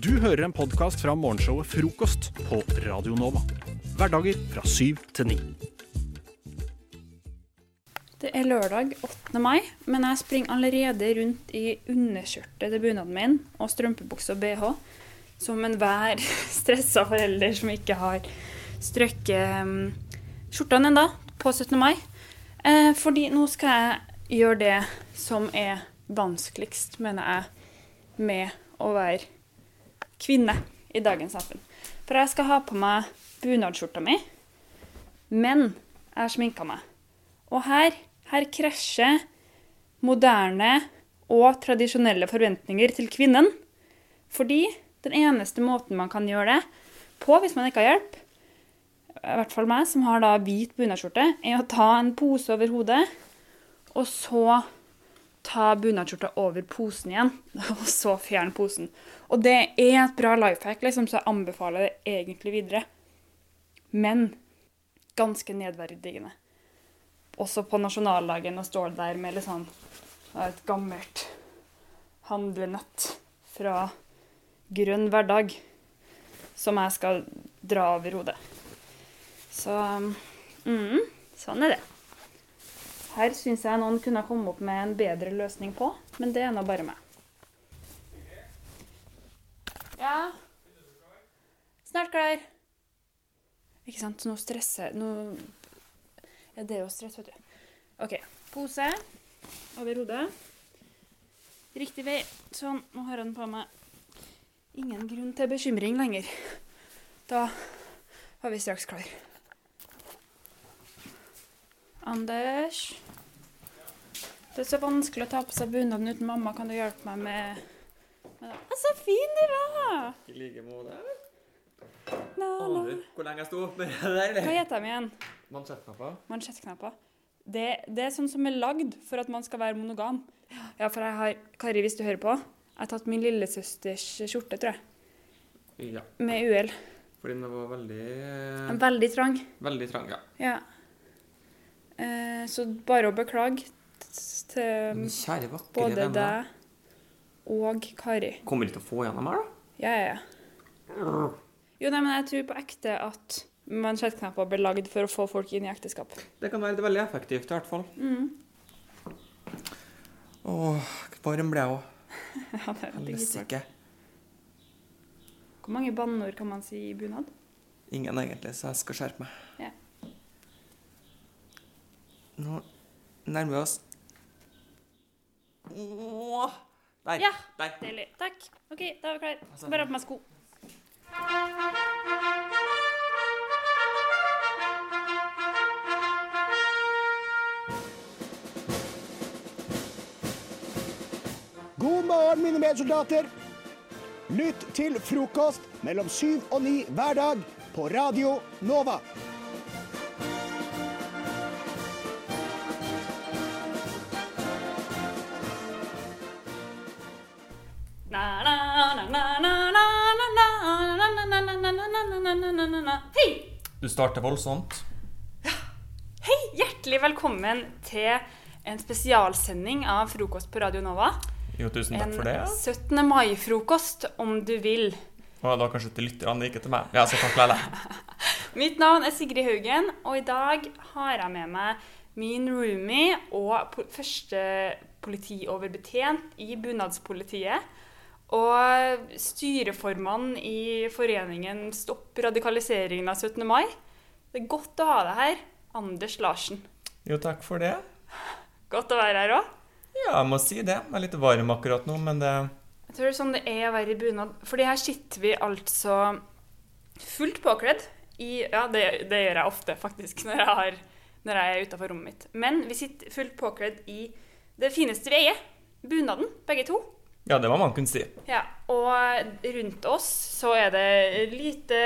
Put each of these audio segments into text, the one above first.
Du hører en podkast fra morgenshowet Frokost på Radio Nova. Hverdager fra syv til ni. Det er lørdag 8. mai, men jeg springer allerede rundt i underskjørtet til bunaden min og strømpebukse og bh, som enhver stressa forelder som ikke har strøkket um, skjortene ennå på 17. mai. Eh, fordi nå skal jeg gjøre det som er vanskeligst, mener jeg, med å være kvinne i dagens samfunn. For jeg skal ha på meg bunadsskjorta mi, men jeg har sminka meg. Og her, her krasjer moderne og tradisjonelle forventninger til kvinnen. Fordi den eneste måten man kan gjøre det på hvis man ikke har hjelp, i hvert fall meg som har da hvit bunadsskjorte, er å ta en pose over hodet, og så ta bunadsskjorta over posen igjen, og så fjerne posen. Og det er et bra life hack, liksom, så jeg anbefaler det egentlig videre. Men ganske nedverdigende. Også på nasjonaldagen å stå der med sånn et gammelt handlenett fra Grønn hverdag som jeg skal dra over hodet. Så mm, sånn er det. Her syns jeg noen kunne komme opp med en bedre løsning på, men det er nå bare meg. Ja Snart klar. Ikke sant? Nå stresser Nå er det jo stress, vet du. OK. Pose over hodet. Riktig vei. Sånn. Nå har den på meg. Ingen grunn til bekymring lenger. Da var vi straks klar. Anders. Det er så vanskelig å ta på seg bunaden uten mamma. Kan du hjelpe meg med, Å, så fin du var! I like måte. Aner du hvor lenge jeg sto med det der? Hva heter de igjen? Mansjettknapper. Mansjettknapper. Det, det er sånn som er lagd for at man skal være monogam. Ja, for jeg har Kari, hvis du hører på, jeg har tatt min lillesøsters skjorte, tror jeg, Ja, med uhell. fordi den var veldig eh, Veldig trang. Veldig trang, ja. Ja. Eh, så bare å beklage til kjære, vakre venner. Og Kari. Kommer de til å få gjennom her, da? Ja, ja, ja. Jo, nei, men jeg tror på ekte at mansjettknapper ble lagd for å få folk inn i ekteskap. Det kan være veldig effektivt, i hvert fall. Mm. Åh, varm ble jeg òg. Ja, det er. Helsike. Hvor mange banneord kan man si i bunad? Ingen egentlig, så jeg skal skjerpe meg. Ja. Nå nærmer vi oss Åh, Der. Ja. Der. Deilig. Takk. OK, da er vi klare. Altså, Skal bare ha på meg sko. God morgen, mine medsoldater. Lytt til frokost mellom syv og ni hver dag på Radio Nova. Na, na, na, na, na. Hei! Du starter voldsomt. Hei! Hjertelig velkommen til en spesialsending av Frokost på Radio Nova. Jo, tusen takk En for det. En 17. mai-frokost, om du vil. Og da kanskje til lytterne, ikke til meg. Ja, så takk Leile. Mitt navn er Sigrid Haugen, og i dag har jeg med meg min roomie og po første politioverbetjent i bunadspolitiet. Og styreformann i foreningen Stopp radikaliseringen av 17. mai. Det er godt å ha deg her, Anders Larsen. Jo, takk for det. Godt å være her òg. Ja, jeg må si det. Jeg er litt varm akkurat nå, men det Jeg tror det er sånn det er å være i bunad. Fordi her sitter vi altså fullt påkledd. I, ja, det, det gjør jeg ofte, faktisk, når jeg, har, når jeg er utafor rommet mitt. Men vi sitter fullt påkledd i det fineste vi eier. Bunaden, begge to. Ja, det må man kunne si. Ja, og rundt oss så er det lite,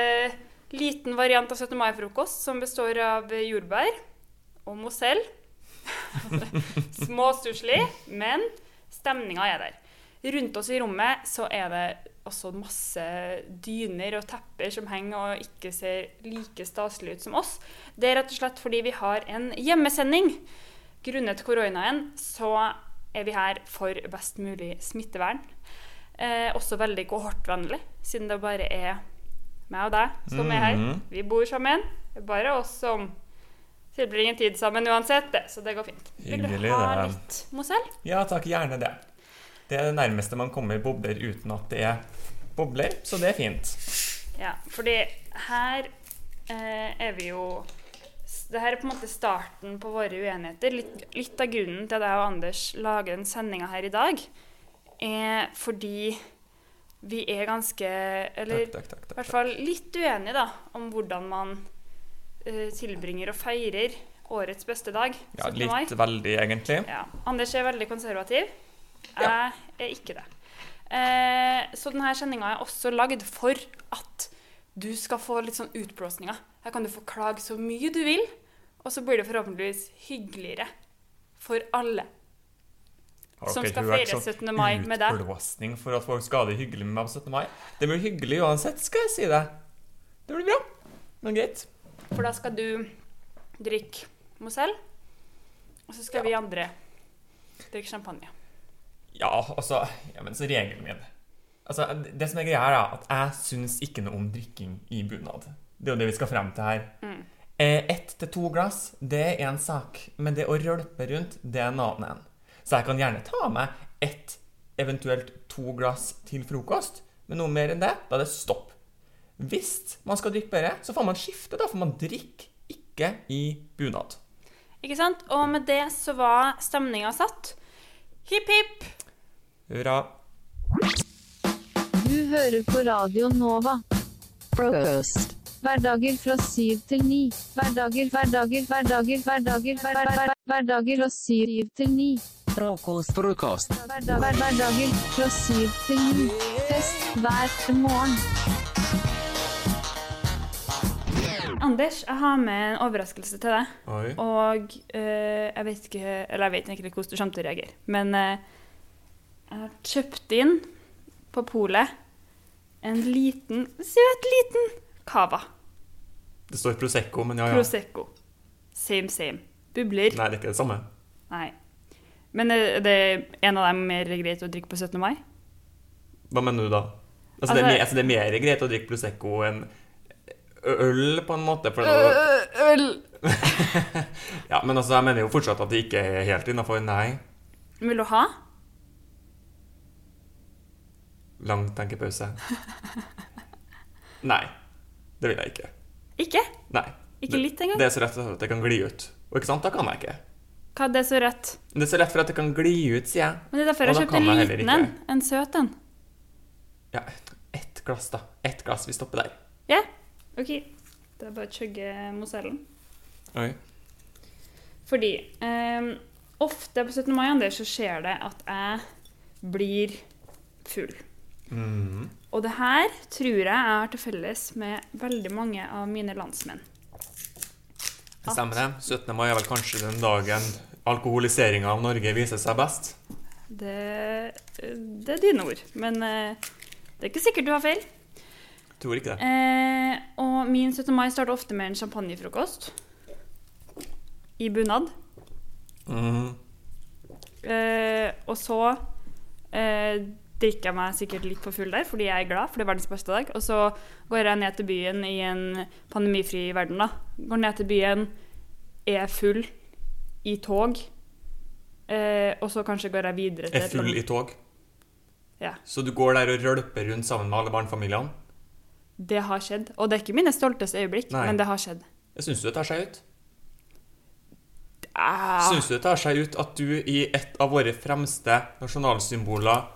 liten variant av 17. mai-frokost som består av jordbær og Mozell. Småstusslig, men stemninga er der. Rundt oss i rommet så er det også masse dyner og tepper som henger og ikke ser like staselig ut som oss. Det er rett og slett fordi vi har en hjemmesending. Grunnet koronaen så er vi her for best mulig smittevern. Eh, også veldig kohortvennlig, siden det bare er meg og deg som er her. Mhm. Vi bor sammen. Det er bare oss som tilbringer tid sammen uansett, det, så det går fint. Vil du ha det. litt Mozell? Ja takk, gjerne det. Det er det nærmeste man kommer bobler uten at det er bobler, så det er fint. Ja, fordi her eh, er vi jo det her er på en måte starten på våre uenigheter. Litt, litt av grunnen til at jeg og Anders lager den sendinga her i dag, er fordi vi er ganske Eller Takk, takk, takk. i hvert fall litt uenige da, om hvordan man uh, tilbringer og feirer årets beste dag, Ja, 17. mai. litt veldig, egentlig. Ja. Anders er veldig konservativ. Jeg Ja. er ikke det. Uh, så denne sendinga er også lagd for at du skal få litt sånn utblåsninger. Her kan du få klage så mye du vil, og så blir det forhåpentligvis hyggeligere for alle. Har som skal feire sånn 17. mai med deg? Utblåsning for at folk skal ha det hyggelig med meg på 17. mai? Det blir hyggelig uansett, skal jeg si det. Det blir bra. Men greit. For da skal du drikke Mozell, og så skal vi andre drikke champagne. Ja, altså ja, men så regelen min Altså, Det som er greia, er at jeg syns ikke noe om drikking i bunad. Det er jo det vi skal frem til her. Mm. Eh, Ett til to glass, det er én sak. Men det å rølpe rundt, det er en annen en. Så jeg kan gjerne ta med ett, eventuelt to glass til frokost. Men noe mer enn det, da er det stopp. Hvis man skal drikke bedre, så får man skifte, da. For man drikker ikke i bunad. Ikke sant? Og med det så var stemninga satt. Hipp, hipp! Hurra. Du hører på Radio Nova. Frokost. Hverdager fra syv til ni. Hverdager, hverdager, hverdager, hverdager, hver, hver, hver, hverdager fra syv til ni. Frokost. Frokost. Hverdager fra syv til ni. Fest hver morgen. Anders, jeg har med en overraskelse til deg. Oi. Og eh, jeg vet ikke Eller jeg vet egentlig ikke hvordan du kommer til å reagere. Men eh, jeg har kjøpt inn på polet en liten, søt liten cava. Det står Prosecco, men ja, ja. Prosecco. Same, same. Bubler. Nei, det er ikke det samme. Nei. Men er det en av dem mer greit å drikke på 17. mai? Hva mener du da? Altså, det, er, Altså- altså, det er mer greit å drikke Prosecco enn øl, på en måte. For Øl! ja, men altså, jeg mener jo fortsatt at det ikke er helt innafor. Nei. Vil du ha? Lang tenkepause. Nei. Det vil jeg ikke. Ikke? Nei. Ikke litt engang? Det er så rett at det kan gli ut. Og ikke sant, da kan jeg ikke. Hva er det så rett? Det er så rett for at det kan gli ut, sier jeg. Men det er derfor jeg kjøpte en liten en. En søt en. Ja, ett glass, da. Ett glass. Vi stopper der. Ja, OK. Da er bare å chugge Mozellen. Oi. Fordi eh, ofte på 17. mai Anders, så skjer det at jeg blir full. Mhm. Og det her tror jeg jeg har til felles med veldig mange av mine landsmenn. Det Stemmer det. 17. mai er vel kanskje den dagen alkoholiseringa av Norge viser seg best. Det, det er dine ord. Men eh, det er ikke sikkert du har feil. Tror ikke det. Eh, og min 17. mai starter ofte med en champagnefrokost. I bunad. Mm. Eh, og så eh, drikker jeg meg sikkert litt for full der, fordi jeg er glad, for det er verdens beste dag. Og så går jeg ned til byen i en pandemifri verden, da. Går ned til byen, er full i tog. Eh, og så kanskje går jeg videre til Er full i tog. Ja. Så du går der og rølper rundt sammen med alle barnefamiliene? Det har skjedd. Og det er ikke mine stolteste øyeblikk, Nei. men det har skjedd. Syns du det tar seg ut? Ah, Syns du det tar seg ut at du i et av våre fremste nasjonalsymboler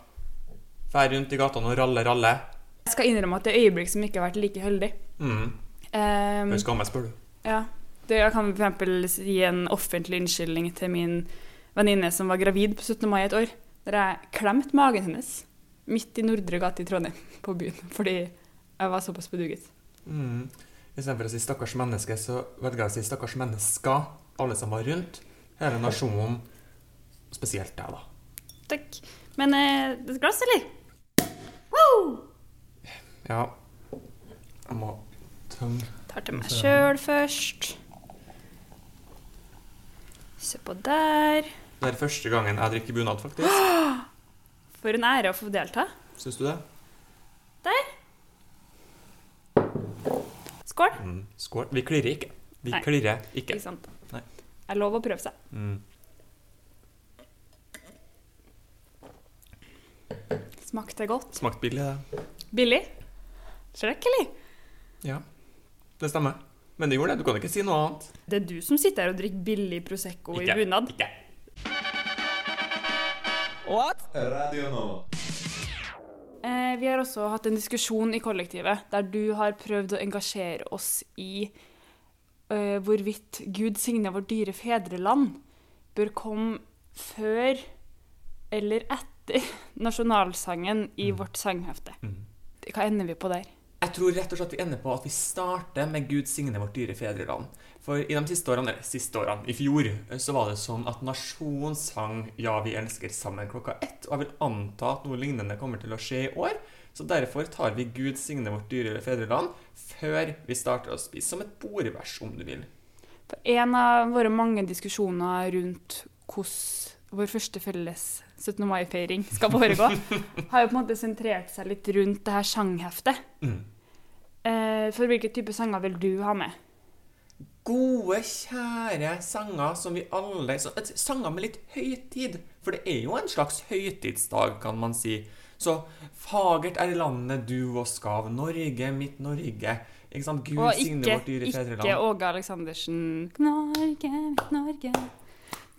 fer rundt i gatene og ralle, ralle? jeg skal innrømme at det er øyeblikk som ikke har vært like heldig. Mm. Um, Jeg meg, spør du. Ja. Det, jeg kan eksempel gi en offentlig unnskyldning til min venninne som var gravid på 17. mai et år. Der jeg klemte magen hennes midt i Nordre gate i Trondheim, på byen. Fordi jeg var såpass beduget. Mm. Istedenfor å si 'stakkars menneske', så velger jeg å si 'stakkars mennesker'. Alle som var rundt. Hele nasjonen. Spesielt deg, da. Takk. Men eh, et glass, eller? Woo! Ja. Jeg må tømme Tar til meg sjøl først. Se på der. Det er første gangen jeg drikker bunad, faktisk. For en ære å få delta. Syns du det? Der. Skål! Mm. Skål. Vi klirrer ikke. Vi Nei. klirrer ikke. Ikke sant? Nei. Det er lov å prøve seg. Mm. Smakte godt. Smakte billig, det. Billig. Skrekkelig. Ja, det stemmer. Men det gjorde det. Du kan ikke si noe annet. Det er du som sitter her og drikker billig Prosecco i bunad. Ikke. What? Radio Eh, vi har også hatt en diskusjon i kollektivet der du har prøvd å engasjere oss i eh, hvorvidt Gud signe vårt dyre fedreland bør komme før eller etter nasjonalsangen i vårt sanghefte. Hva ender vi på der? Jeg tror rett og slett vi ender på at vi starter med Gud signe vårt dyre fedreland. For i de siste årene, eller siste årene, i fjor, så var det sånn at nasjonen sang 'Ja, vi elsker' sammen klokka ett. Og jeg vil anta at noe lignende kommer til å skje i år. Så derfor tar vi 'Gud signe vårt dyre fedreland' før vi starter å spise, som et bordvers, om du vil. En av våre mange diskusjoner rundt hvordan vår første felles 17. mai-feiring skal foregå, har jo på en måte sentrert seg litt rundt det her sangheftet. Mm. Eh, for hvilke type sanger vil du ha med? Gode, kjære sanger som vi alle så, et- Sanger med litt høytid. For det er jo en slags høytidsdag, kan man si. Så fagert er landet du og skav, Norge, mitt Norge. Ikke sant? Gud Og signe vårt dyre ikke. Åge Aleksandersen Norge, mitt Norge,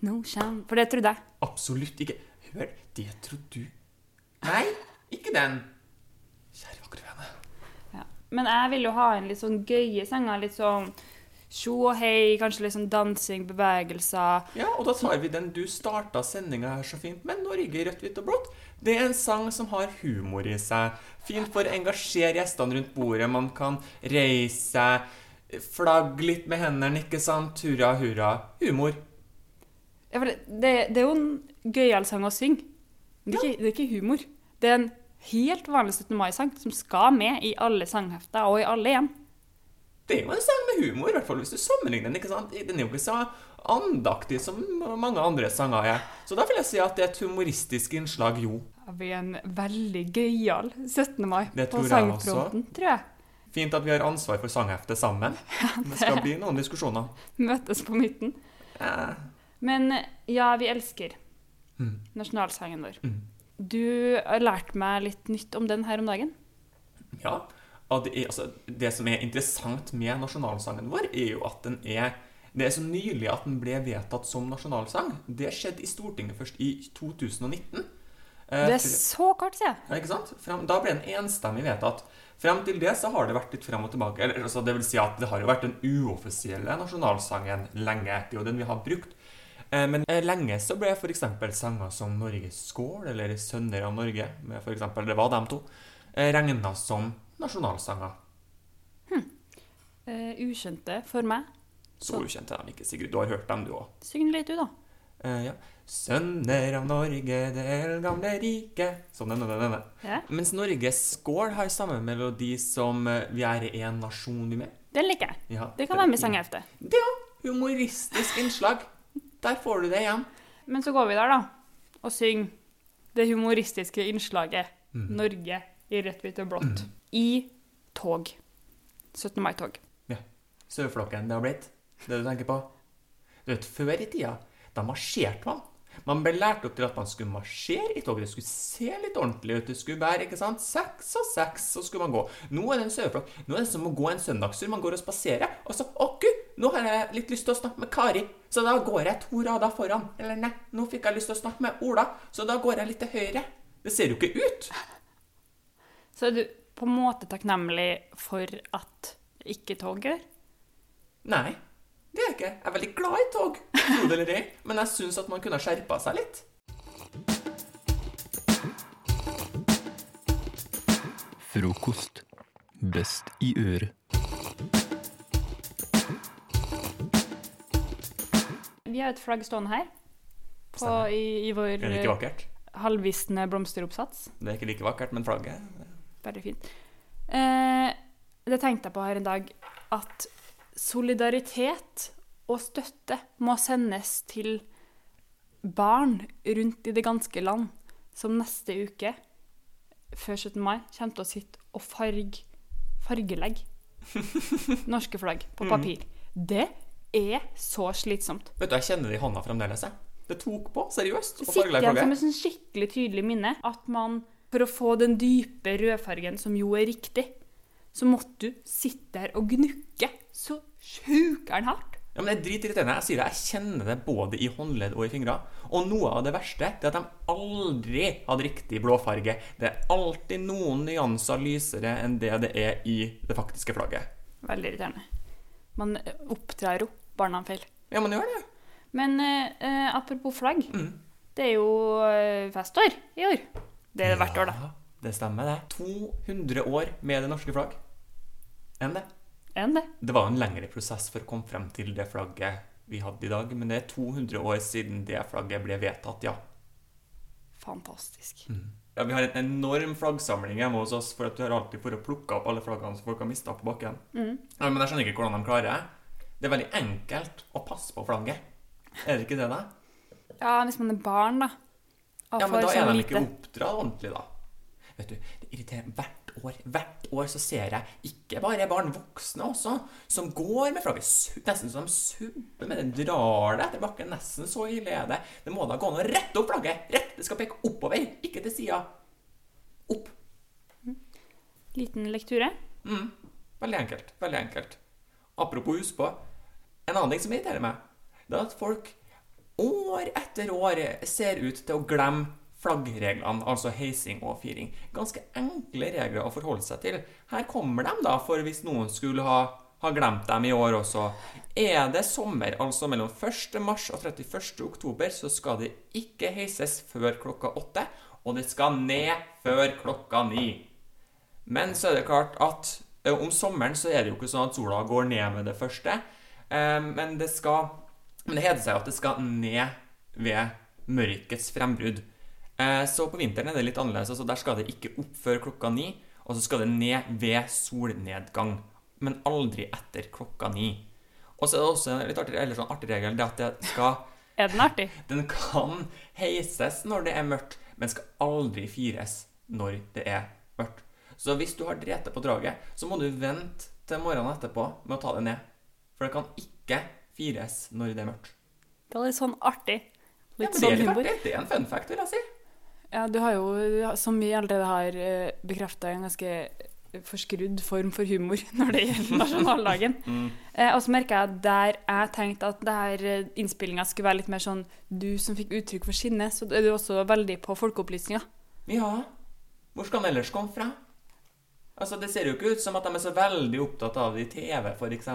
nå kjem For det trodde jeg. Absolutt ikke. Hør, det tror du. Nei, ikke den. Kjære vakre vene. Ja. Men jeg vil jo ha en litt sånn gøye sanger. Litt sånn tjo og hei, kanskje litt sånn dansing, bevegelser. Ja, og da tar vi den du starta sendinga her så fint med, Norge i rødt, hvitt og blått. Det er en sang som har humor i seg. Fint for å engasjere gjestene rundt bordet. Man kan reise seg, flagge litt med hendene, ikke sant? Hurra, hurra. Humor. Ja, for det, det, det er jo en gøyal sang å synge. Det er, ikke, det er ikke humor. Det er en helt vanlig 17. mai-sang som skal med i alle sanghefter og i alle hjem. Det er jo en sang med humor, i hvert fall hvis du sammenligner den. ikke sant? Den er jo ikke så andaktig som mange andre sanger er. Så da vil jeg si at det er et humoristisk innslag, jo. Det blir en veldig gøyal 17. mai Det på sangfronten, tror jeg. Fint at vi har ansvar for sangheftet sammen. Det skal bli noen diskusjoner. Møtes på midten. Eh, Men ja, vi elsker Mm. nasjonalsangen vår. Mm. Du har lært meg litt nytt om den her om dagen. Ja, og det, er, altså, det som er interessant med nasjonalsangen vår, er jo at den er Det er så nylig at den ble vedtatt som nasjonalsang. Det skjedde i Stortinget først i 2019. Eh, Det er så kort siden. ja, ikke sant? Da ble den enstemmig vedtatt. Frem til det så har det vært litt frem og tilbake. Eller, altså, det vil si at det har jo vært den uoffisielle nasjonalsangen lenge. Det er jo den vi har brukt. Eh, Men eh, lenge så ble f.eks. sanger som Norges skål eller Sønner av Norge, med for eksempel, det var dem to, regna som nasjonalsanger. Eh, ukjente for meg. Så ukjente er de ikke, Sigrid. Du har hørt dem, du òg. Syng litt, du, da. Uh, ja. Sønner av Norge, det eldgamle riket Sånn denne, denne. Ja. Mens Norges skål har samme melodi som eh, Vi er en nasjon, vi med. Den liker jeg. Ja, Det kan være med i sangheftet. Det òg. humoristisk innslag. Der får du det igjen. Men så går vi der, da, og synger det humoristiske innslaget Mm. 'Norge i rødt, hvitt og blått' i tog. 17. mai-tog. Ja. Saueflokken det har blitt. Det du tenker på. Du vet, Før i tida, da marsjerte man. Man ble lært opp til at man skulle marsjere i toget. Det skulle se litt ordentlig ut. Det skulle være ikke sant? seks og seks, så skulle man gå. Nå er det en saueflokk. Nå er det som å gå en søndagstur. Man går og spaserer, og så Å, gud! Nå har jeg litt lyst til å snakke med Kari, så da går jeg to rader foran. Eller nei, nå fikk jeg lyst til å snakke med Ola, så da går jeg litt til høyre. Det ser jo ikke ut. Så er du på en måte takknemlig for at ikke tog gjør? Nei, det er jeg ikke. Jeg er veldig glad i tog, tro det eller ei, men jeg syns at man kunne skjerpa seg litt. Frokost. Best i øret. Vi har et flagg stående her på, i, i vår Er det ikke vakkert? halvvisne blomsteroppsats. Det er ikke like vakkert, men flagget Veldig fint. Eh, det tenkte jeg på her en dag, at solidaritet og støtte må sendes til barn rundt i det ganske land, som neste uke før 17. mai kommer til å sitte og farge fargelegge norske flagg på papir. Det er så slitsomt. Vet du, Jeg kjenner det i hånda fremdeles. jeg. Det tok på, seriøst. å sitter igjen som et sånn skikkelig tydelig minne at man, for å få den dype rødfargen som jo er riktig, så måtte du sitte der og gnukke så sjukeren hardt. Ja, men Det er dritirriterende. Jeg sier det, jeg kjenner det både i håndledd og i fingre. Og noe av det verste det er at de aldri hadde riktig blåfarge. Det er alltid noen nyanser lysere enn det det er i det faktiske flagget. Veldig irriterende. Man oppdrar jo barna feil. Ja, man gjør det. Men eh, eh, apropos flagg. Mm. Det er jo eh, festår i år. Det er det hvert år, da. Det stemmer, det. 200 år med det norske flagg. Enn det. Enn det. Det var en lengre prosess for å komme frem til det flagget vi hadde i dag, men det er 200 år siden det flagget ble vedtatt, ja. Fantastisk. Ja, Vi har en enorm flaggsamling hjemme hos oss, for at du har alltid for å plukke opp alle flaggene som folk har mista på bakken. Mm. Ja, men jeg skjønner ikke hvordan de klarer det. Det er veldig enkelt å passe på flagget. Er det ikke det, da? Ja, hvis man er barn, da. Og Ja, men da er de lite. ikke oppdratt ordentlig, da. Vet du, det irriterer hvert år. Hvert år så ser jeg ikke bare barn, voksne også, som går med flagget nesten som de subber med det, drar det etter bakken. Nesten så ille er det. Det må da gå an å rette opp flagget. Rett! Det skal peke oppover, ikke til sida. Opp. Liten lekture. Mm. Veldig enkelt. Veldig enkelt. Apropos husk på, en annen ting som irriterer meg, det er at folk år etter år ser ut til å glemme flaggreglene, altså heising og firing. Ganske enkle regler å forholde seg til. Her kommer de, da, for hvis noen skulle ha, ha glemt dem i år også. Er det sommer, altså mellom 1. mars og 31. oktober, så skal det ikke heises før klokka åtte, og det skal ned før klokka ni. Men så er det klart at eh, om sommeren så er det jo ikke sånn at sola går ned med det første. Eh, Men det skal Men det heter seg at det skal ned ved mørkets frembrudd. Eh, Så på vinteren er det litt annerledes. Altså der skal det ikke opp før klokka ni, og så skal det ned ved solnedgang. Men aldri etter klokka ni. Og så er det også en litt artig, eller sånn artig regel det at det skal Er den artig? den kan heises når det er mørkt, men skal aldri fires når det er mørkt. Så hvis du har drete på draget, så må du vente til morgenen etterpå med å ta det ned. For det kan ikke fires når det er mørkt. Det er litt sånn artig. Ja, men men det, sånn er litt artig. det er en fun fact, vil jeg si. Ja, du har jo, som vi allerede har bekrefta, en ganske forskrudd form for humor når det gjelder nasjonaldagen. eh, og så merker jeg at der jeg tenkte at det innspillinga skulle være litt mer sånn du som fikk uttrykk for sinne, så er du også veldig på folkeopplysninga. Ja, hvor skal den ellers komme fra? Altså, Det ser jo ikke ut som at de er så veldig opptatt av det i TV, f.eks.,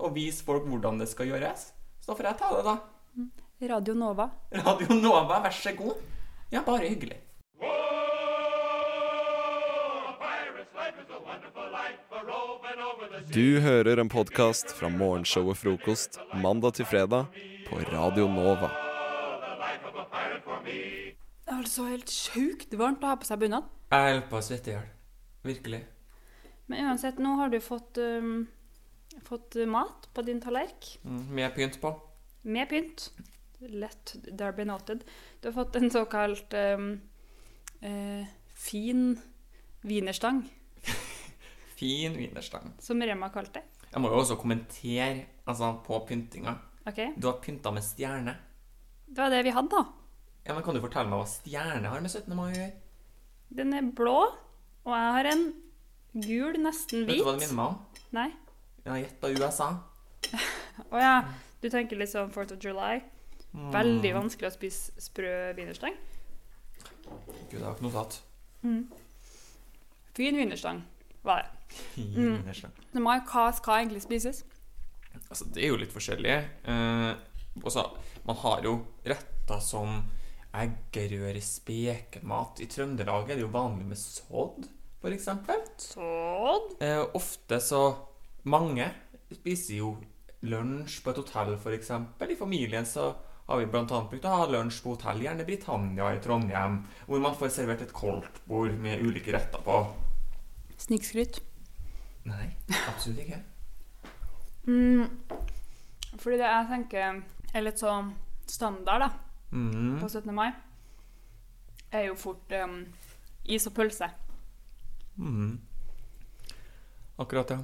og vise folk hvordan det skal gjøres. Så da får jeg ta det, da. Radio Nova. Radio Nova, vær så god. Ja, bare hyggelig. Du hører en podkast fra morgenshow og Frokost mandag til fredag på Radio Nova. Det er altså helt sjukt varmt å ha på seg bunad. Jeg holder på å svette i hjel. Virkelig. Men uansett, nå har du fått, um, fått mat på din tallerk. Mm, med pynt på. Med pynt. Let there be noted. Du har fått en såkalt um, uh, fin wienerstang, Fin wienerstang. som Rema kalte det. Jeg må jo også kommentere altså, på pyntinga. Ok, Du har pynta med stjerne. Det var det vi hadde, da. Ja, men Kan du fortelle meg hva stjerne har med 17. mai å gjøre? Den er blå, og jeg har en gul, nesten hvit. Vet du hva det minner meg om? Nei. Jeg har gjetta USA. Å ja. Du tenker litt sånn 4th of July. Mm. Veldig vanskelig å spise sprø wienerstang. Gud, jeg har ikke noe Mm. Fin wienerstang var det. Mm. wienerstang. Hva skal egentlig spises? Altså, det er jo litt forskjellig. Eh, også, man har jo retter som eggerøre, spekemat. I Trøndelag er det jo vanlig med sodd, eksempel. Sånn. Eh, ofte så Mange spiser jo lunsj på et hotell, eksempel. I familien så har vi annet brukt å ha lunsj på hotell, gjerne Britannia i Trondheim, hvor man får servert et koldtbord med ulike retter på. Snikskryt. Nei, absolutt ikke. Mm. Fordi det jeg tenker er litt sånn standard da, Mm. på 17. mai, er jo fort um, is og pølse. Mm. Akkurat, ja.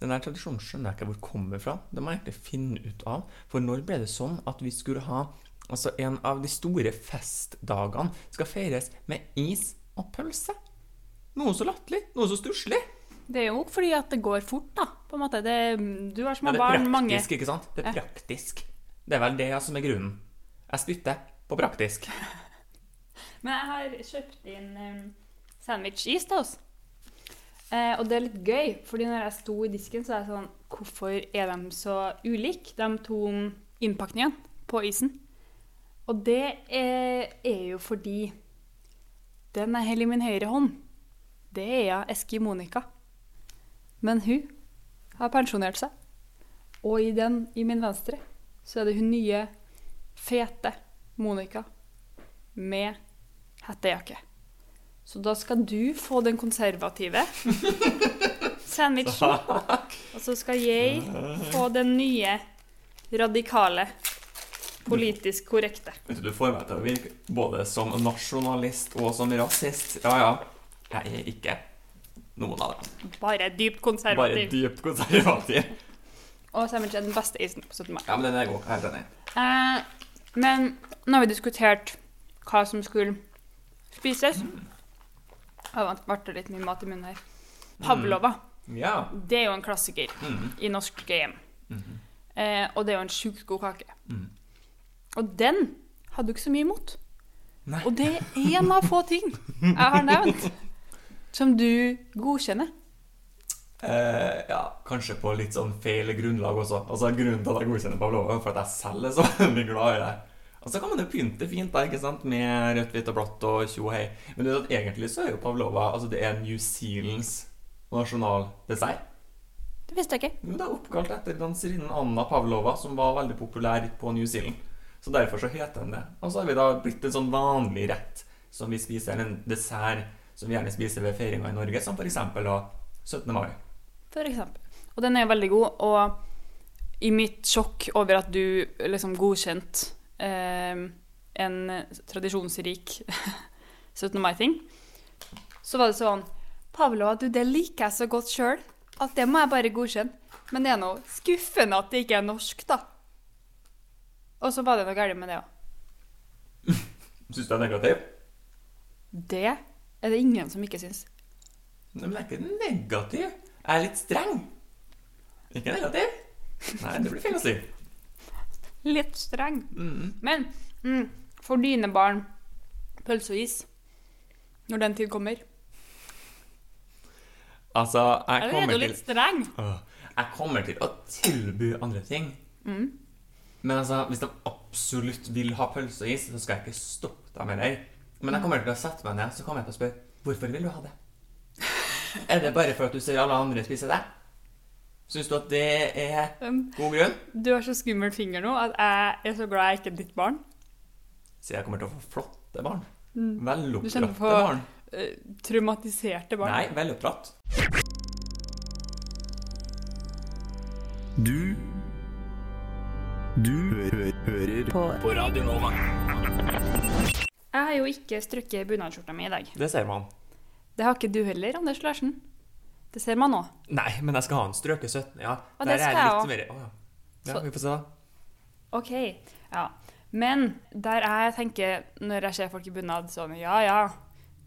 Den her tradisjonen skjønner jeg ikke hvor kommer fra. Det må jeg egentlig finne ut av. For når ble det sånn at vi skulle ha Altså, en av de store festdagene skal feires med is og pølse? Noe så latterlig. Noe så stusslig. Det er jo fordi at det går fort, da. På en måte. Det, du har Ja, mange det er barn, mange praktisk, ikke sant? Det er praktisk. Det er vel det som er grunnen. Jeg spytter på praktisk. Men jeg har kjøpt inn um, sandwich-is til oss. Eh, og det er litt gøy, fordi når jeg sto i disken, så er jeg sånn Hvorfor er de så ulike, de to innpakningene på isen? Og det er, er jo fordi den jeg holder i min høyre hånd, det er ja Eski Monica. Men hun har pensjonert seg. Og i den i min venstre så er det hun nye, fete Monica med hettejakke. Så da skal du få den konservative sandwichen. Og så skal jeg få den nye, radikale, politisk korrekte. Vet Du du får meg til å virke både som nasjonalist og som rasist. Ja, ja. Jeg er ikke noen av dem. Bare dypt konservativ. Bare dypt konservativ. Og sandwich er den beste isen på 17. mai. Ja, men den er god. Jeg er helt enig. Eh, men nå har vi diskutert hva som skulle spises. Det vært litt mye mat i munnen her. Pavlova. Ja. Det er jo en klassiker i norske hjem. eh, og det er jo en sjukt god kake. Og den hadde du ikke så mye imot. Nei. Og det er en av få ting jeg har nevnt som du godkjenner. Eh, ja, kanskje på litt sånn feil grunnlag også. Altså Grunnen til at jeg godkjenner Pavlova, er for at jeg selv er så veldig glad i det. Og så kan man jo pynte fint da, ikke sant? med rødt, hvitt og blått og tjo og hei. Men du vet at egentlig så er jo Pavlova altså det er New Zealands nasjonaldessert. Det visste jeg ikke. Jo, det er oppkalt etter danserinnen Anna Pavlova, som var veldig populær på New Zealand. Så derfor så heter den det. Og så har vi da blitt en sånn vanlig rett som vi spiser, eller en dessert som vi gjerne spiser ved feiringa i Norge, som f.eks. da 17. mai. For eksempel. Og den er jo veldig god. Og i mitt sjokk over at du liksom godkjente en tradisjonsrik 17. mai-ting, så var det sånn Pavlova, du, det liker jeg så godt sjøl at det må jeg bare godkjenne. Men det er noe skuffende at det ikke er norsk, da. Og så var det noe galt med det òg. Syns du det er negativ? Det er det ingen som ikke syns. Nei, men det er ikke negativ. Jeg er litt streng. Ikke negativ. Nei, det blir feil å si. Litt streng. Mm. Men mm, for dine barn, pølse og is, når den tid kommer Altså, jeg Eller er kommer du til litt streng? Åh, Jeg kommer til å tilby andre ting. Mm. Men altså, hvis de absolutt vil ha pølse og is, så skal jeg ikke stoppe dem heller. Men jeg kommer til å sette meg ned så kommer jeg til å spørre hvorfor vil du ha det. Er det bare for at du ser alle andre spise det? Syns du at det er Um, god grunn? Du har så skummel finger nå at jeg er så glad jeg ikke er ditt barn. Så jeg kommer til å få flotte barn. Mm. Du Veloppdratte kjenner på barn. eh, traumatiserte barn. Nei, veloppdratt. Du Du hø hører på. på Radio Nova. Jeg har jo ikke strukket bunadsskjorta mi i dag. Det ser man. Det har ikke du heller, Anders Larsen. Det ser man nå. Nei, men jeg skal ha en strøket 17. Ja, Og der det skal er jeg litt mer oh, ja. Ja, Så- vi får se, da. OK. Ja. Men der jeg tenker, når jeg ser folk i bunad, sånn Ja, ja,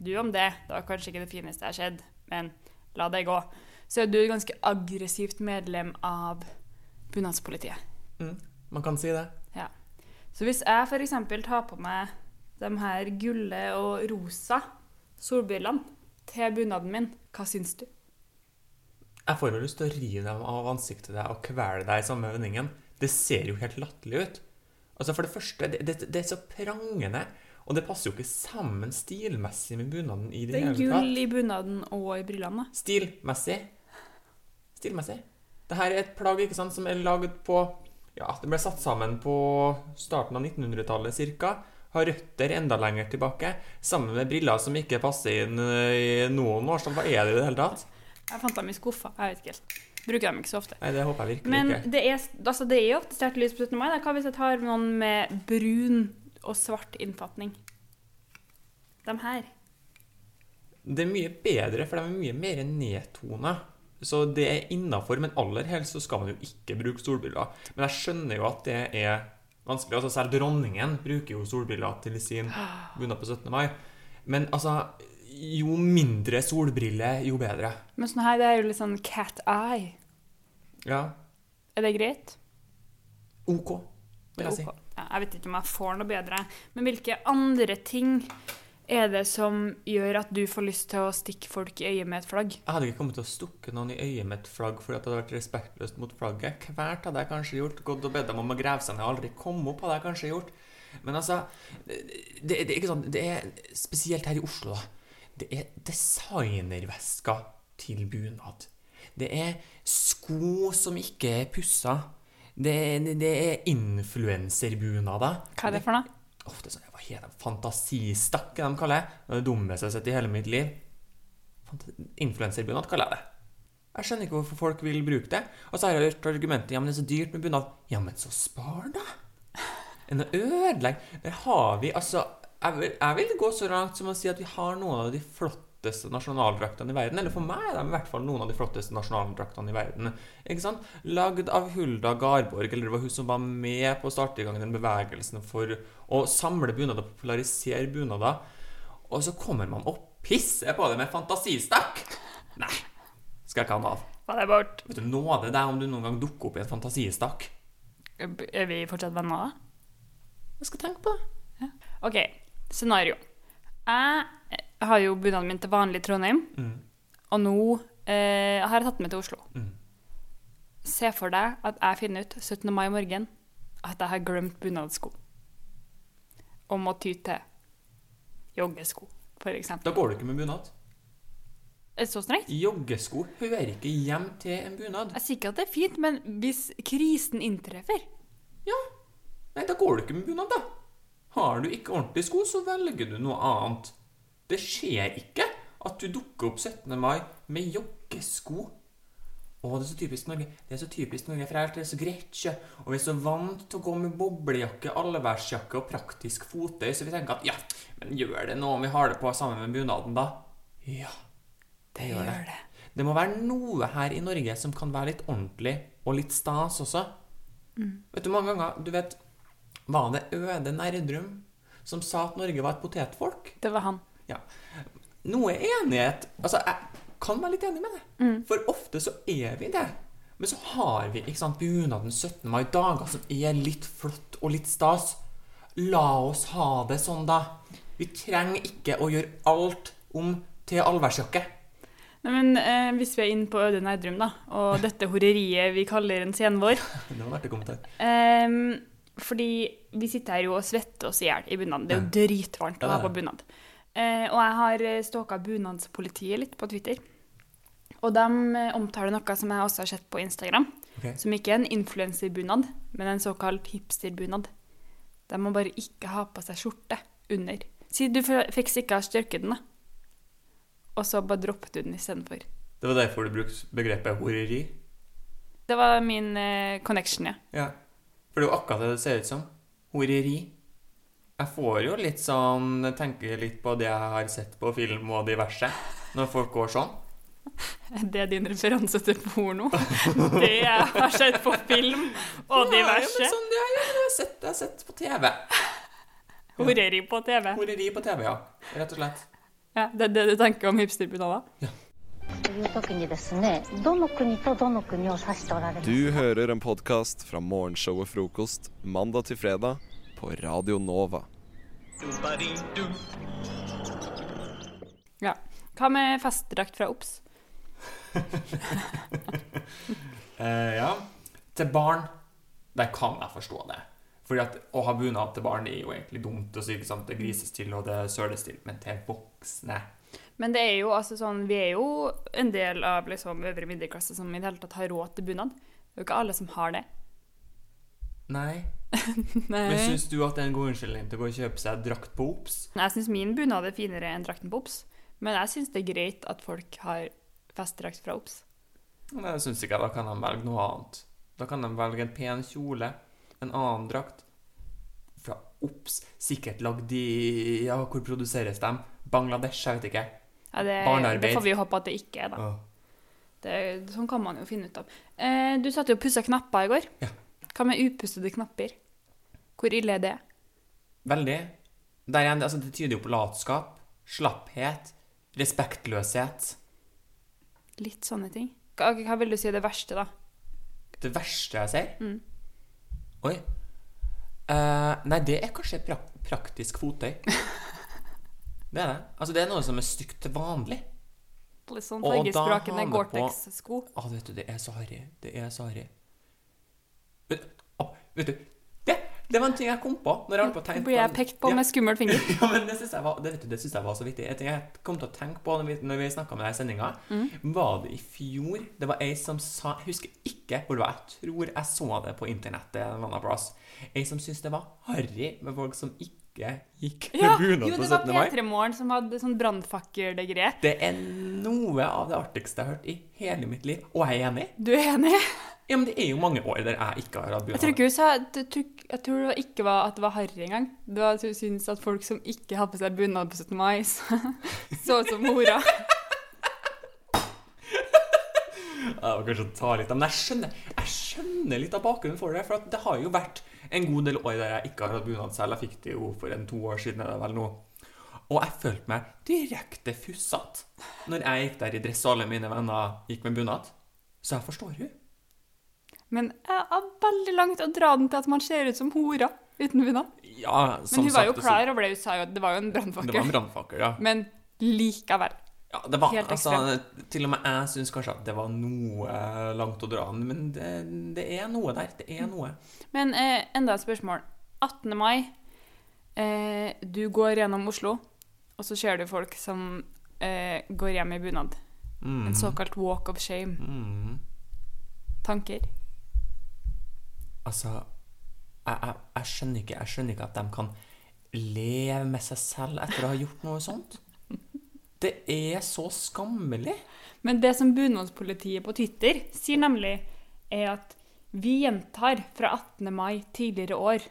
du om det. Det var kanskje ikke det fineste jeg har sett, men la det gå. Så er du et ganske aggressivt medlem av bunadspolitiet. Mm, man kan si det. Ja. Så hvis jeg f.eks. tar på meg de her gulle og rosa solbrillene til bunaden min, hva syns du? Jeg får jo lyst til å rive dem av ansiktet deg og kvele deg i samme vendingen. Det ser jo helt latterlig ut. Altså For det første, det, det, det er så prangende. Og det passer jo ikke sammen stilmessig med bunaden i det, Det er gull i bunaden og i brillene. Stilmessig. Stilmessig. Det her er et plagg ikke sant, som er laget på Ja, det ble satt sammen på starten av 1900-tallet cirka. Har røtter enda lenger tilbake. Sammen med briller som ikke passer inn øh, i noen år. Så hva er det i det hele tatt? Jeg fant dem i skuffa. Jeg vet ikke helt. Bruker dem ikke så ofte. Nei, det håper jeg virkelig Men ikke. det er, altså det er jo ofte sterkt lys på 17. mai. da. Hva hvis jeg tar noen med brun og svart innfatning? De her. Det er mye bedre, for de er mye mer nedtona. Så det er innafor, men aller helst så skal man jo ikke bruke solbriller. Men jeg skjønner jo at det er vanskelig. Altså Selv dronningen bruker jo solbriller til sin bunad på 17. mai. Men altså Jo mindre solbriller, jo bedre. Men sånn her, det er jo litt sånn cat eye. Ja. Er det greit? OK, vil jeg si. Ok. Ja, jeg vet ikke om jeg får noe bedre. Men hvilke andre ting er det som gjør at du får lyst til å stikke folk i øyet med et flagg? Jeg hadde ikke kommet til å stukke noen i øyet med et flagg fordi at det hadde vært respektløst mot flagget. Hvert hadde jeg kanskje gjort. Gått og bedt dem om å grave seg ned. Aldri komme opp hadde jeg kanskje gjort. Men altså det, det, det, ikke sånn, det er spesielt her i Oslo, da. Det er designervesker til bunad. Det er sko som ikke er pussa. Det, det, det er influenserbunader. Hva er det for noe? Ofte sånn, hva heter det, fantasistakk, er de kaller det. Det er det dummeste jeg har sett i hele mitt liv. Influenserbunad kaller jeg det. Jeg skjønner ikke hvorfor folk vil bruke det. Og så har jeg hørt argumentet ja, men det er så dyrt med bunad. Ja, men så spar, da! Enn å ødelegge. Der har vi altså jeg vil, jeg vil gå så langt som å si at vi har noen av de flotteste nasjonaldraktene i verden. Eller for meg er de i hvert fall noen av de flotteste nasjonaldraktene i verden. Ikke sant? Lagd av Hulda Garborg, eller det var hun som var med på å starte i gang den bevegelsen for å samle bunader, popularisere bunader. Og så kommer man og pisser på det med fantasistakk! Nei, skal jeg ikke ha noe av. Var det bort? Vet du, nåde deg om du noen gang dukker opp i en fantasistakk. Er vi fortsatt venner, da? Jeg skal tenke på det. OK, scenario. Jeg har jo bunaden min til vanlig i Trondheim, Mm. og nå eh, har jeg tatt med til Oslo. Mm. Se for deg at jeg finner ut 17. mai morgen at jeg har glemt bunadssko. Og må ty til joggesko, eksempel. Da går du ikke med bunad. Så strengt? Joggesko hører ikke hjem til en bunad. Jeg sier ikke at det er fint, men hvis krisen inntreffer Ja. Nei, da går du ikke med bunad, da. Har du ikke ordentlige sko, så velger du noe annet. Det skjer ikke at du dukker opp 17. mai med joggesko. Å, det er så typisk Norge. Det er så typisk Norge, for her er det så greit, sjø. Og vi er så vant til å gå med boblejakke, allværsjakke og praktisk fottøy, så vi tenker at ja, men gjør det noe om vi har det på sammen med bunaden, da? Ja, det gjør det. det. Det må være noe her i Norge som kan være litt ordentlig og litt stas også. Vet du, mange ganger, du vet, var det Øde Nerdrum som sa at Norge var et potetfolk? Det var han. Noe enighet Altså, jeg kan være litt enig med det. For ofte så er vi det. Men så har vi ikke sant, bunaden 17. mai, dager som er litt flott og litt stas. La oss ha det sånn, da. Vi trenger ikke å gjøre alt om til allværsjakke. Nei, men eh, Hvis vi er inne på Øde Nerdrum, da, og dette horeriet vi kaller en senvår Det var en artig kommentar. Ehm, fordi vi sitter her jo og svetter oss i hjel i bunad. Det er jo dritvarmt å ha på bunad. Eh, og jeg har stalka bunadspolitiet litt på Twitter. Og de eh, omtaler noe som jeg også har sett på Instagram, Okay. som ikke er en influenserbunad, men en såkalt hipsterbunad. De må bare ikke ha på seg skjorte under. Si du fikk ikke størke den, da. Og så bare droppet du den istedenfor. Det var derfor du brukte begrepet horeri? Det var min eh, connection, ja. Ja. For det er jo akkurat det det ser ut som. Horeri. Jeg får jo litt sånn jeg Tenker litt på det jeg har sett på film og diverse, når folk går sånn. Det er din referanse til porno. Det jeg har sett på film og Ja, ja, diverse. men sånn, ja, ja, det har jeg sett, det har jeg sett på TV. Horeri på TV. Horeri på TV, ja. Rett og slett. Ja, det er det du tenker om hipsterbunader? と du hører en podcast fra morgenshow og frokost mandag til fredag på Radio Nova. Ja. Hva med festdrakt fra OBS? eh, ja. Til barn. det kan jeg forstå det. Fordi at Å ha bunad til barn er jo egentlig dumt, og så ikke sant, det grises til, og det søles til. Men til voksne men det er jo altså sånn, vi er jo en del av liksom øvre middelklasse som i det hele tatt har råd til bunad. Det er jo ikke alle som har det. Nei. Nei. Men syns du at det er en god unnskyldning til å gå og kjøpe seg drakt på Ops? Jeg syns min bunad er finere enn drakten på Ops. Men jeg syns det er greit at folk har festdrakt fra Ops. Nei, det syns ikke jeg. Da kan de velge noe annet. Da kan de velge en pen kjole, en annen drakt. Fra Ops, sikkert lagd i Ja, hvor produseres de? Bangladesh, jeg vet ikke. Ja, det, Barnearbeid. det får vi jo håpe at det ikke er, da. Åh. Det, sånn kan man jo finne ut av. Eh, du satt jo og pussa knapper i går. Ja. Hva med upussede knapper? Hvor ille er det? Veldig. Der igjen, altså, det tyder jo på latskap, slapphet, respektløshet. Litt sånne ting. Hva, hva vil du si er det verste, da? Det verste jeg ser Mm. Oi. Uh, nei, det er kanskje pra praktisk fotøy. det er det. Altså, det er noe som er stygt til vanlig. Litt sånn fargesprakende Gore-Tex-sko. Å, vet du, det er så harry. Det er så harry. Vet, å, vet du, det, det var en ting jeg kom på når jeg holdt på å tenke Blir jeg pekt på med skummel finger? Ja, men det syns jeg, var- det, vet du, det synes jeg var så viktig. En ting jeg kom til å tenke på når vi, når vi snakka med deg i sendinga, Mm. var det i fjor Det var ei som sa Jeg husker ikke hvor det var. Jeg tror jeg så det på internettet en annen plass. Ei som syntes det var harry med folk som ikke gikk med Ja, bunad jo, på det var 17. mai. P3 Morgen som hadde sånn brannfakkelgreie. Det er noe av det artigste jeg har hørt i hele mitt liv, og jeg er enig. Du er enig? Ja, men det er jo mange år der jeg ikke har hatt Jeg tror ikke hun sa Jeg tror, det ikke var at det var harry engang. Det var at hun syntes at folk som ikke hadde på seg bunad på 17. mai, så ut som mora. Det var kanskje å ta litt av, Men jeg skjønner, jeg skjønner litt av bakgrunnen for det. For det har jo vært en god del år der jeg ikke har hatt bunad selv. Jeg fikk det jo for en to år siden. er det vel nå. Og jeg følte meg direkte fussete når jeg gikk der i dress og alle mine venner gikk med bunad. Så jeg forstår hun. Men jeg har veldig langt å dra den til at man ser ut som hora uten bunad. Ja, Men hun var jo klar det. Hun sa jo at det var jo en brannfakkel, ja. Men likevel. Ja det var, Helt altså, til og med jeg syns kanskje at det var noe langt å dra den, men det, det er noe der. Det er noe. Men eh, enda et spørsmål. 18. mai. Eh, du går gjennom Oslo, og så ser du folk som eh, går hjem i bunad. Mm. En såkalt walk of shame. Mm. Tanker? Altså jeg, jeg, jeg, skjønner ikke, jeg skjønner ikke at de kan leve med seg selv etter å ha gjort noe sånt. Det er så skammelig. Men det som bunadspolitiet på Twitter sier nemlig, er at vi gjentar fra 18. mai tidligere år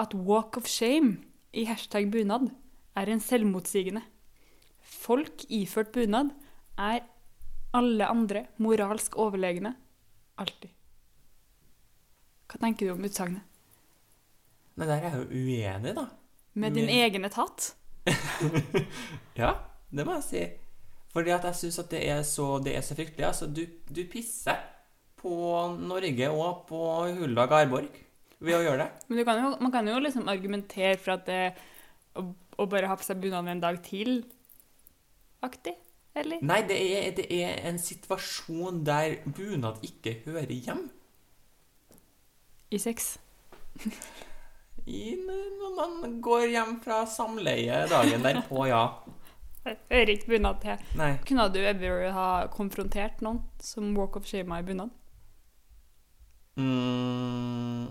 at walk of shame i hashtag bunad er en selvmotsigende. Folk iført bunad er alle andre moralsk overlegne. Alltid. Hva tenker du om utsagnet? Nei, der er jeg jo uenig, da. Med din Men- egen etat? Ja, det må jeg si. Fordi at jeg syns at det er så, det er så fryktelig. Altså, du, du pisser på Norge og på Hulda Garborg ved å gjøre det. Men du kan jo, man kan jo liksom argumentere for at det, å, å bare ha på seg bunad en dag til aktig, eller? Nei, det er, det er en situasjon der bunad ikke hører hjem. I sex. I, når man går hjem fra samleie dagen derpå, ja. Hører ikke bunad til. Nei. Kunne du ever ha konfrontert noen som walk of shame i bunad? Mm,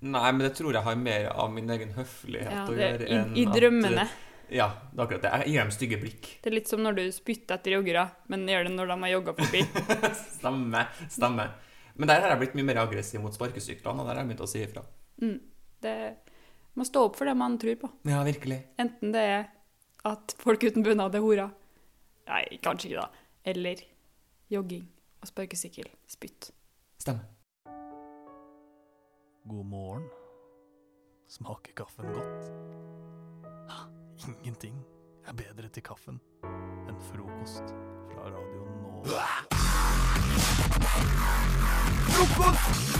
nei, men det tror jeg har mer av min egen høflighet Ja, å gjøre enn i i drømmene. ja, det er akkurat det. Jeg gir dem stygge blikk. Det er litt som når du spytter etter joggere, men gjør det når de har jogga forbi. Stemme. Stemme. Men der har jeg blitt mye mer aggressiv mot sparkesyklene, og der har jeg begynt å si ifra. Mm. Det må stå opp for det man tror på. Ja, virkelig. Enten det er at folk uten bunad er horer. Nei, kanskje ikke da. Eller jogging og sparkesykkel. Spytt. Stemmer. God morgen. Smaker kaffen godt? Ha, Ingenting er bedre til kaffen enn frokost fra Radio Nå. Frokost!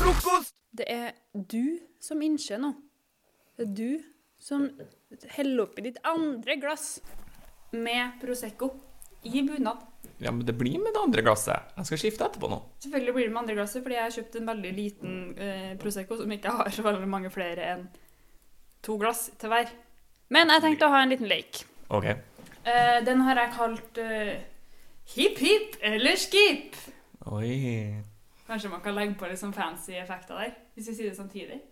Frokost! Det er du som innser nå. Det er du som heller oppi ditt andre glass med Prosecco i bunad. Ja, men det blir med det andre glasset. Jeg skal skifte etterpå nå. Selvfølgelig blir det med andre glasset, fordi jeg har kjøpt en veldig liten eh, Prosecco som ikke har så veldig mange flere enn to glass til hver. Men jeg tenkte å ha en liten lek. Ok. Eh, den har jeg kalt eh, Hipp hipp eller skip. Oi. Kanskje man kan legge på litt sånn fancy effekter der, hvis vi sier det samtidig.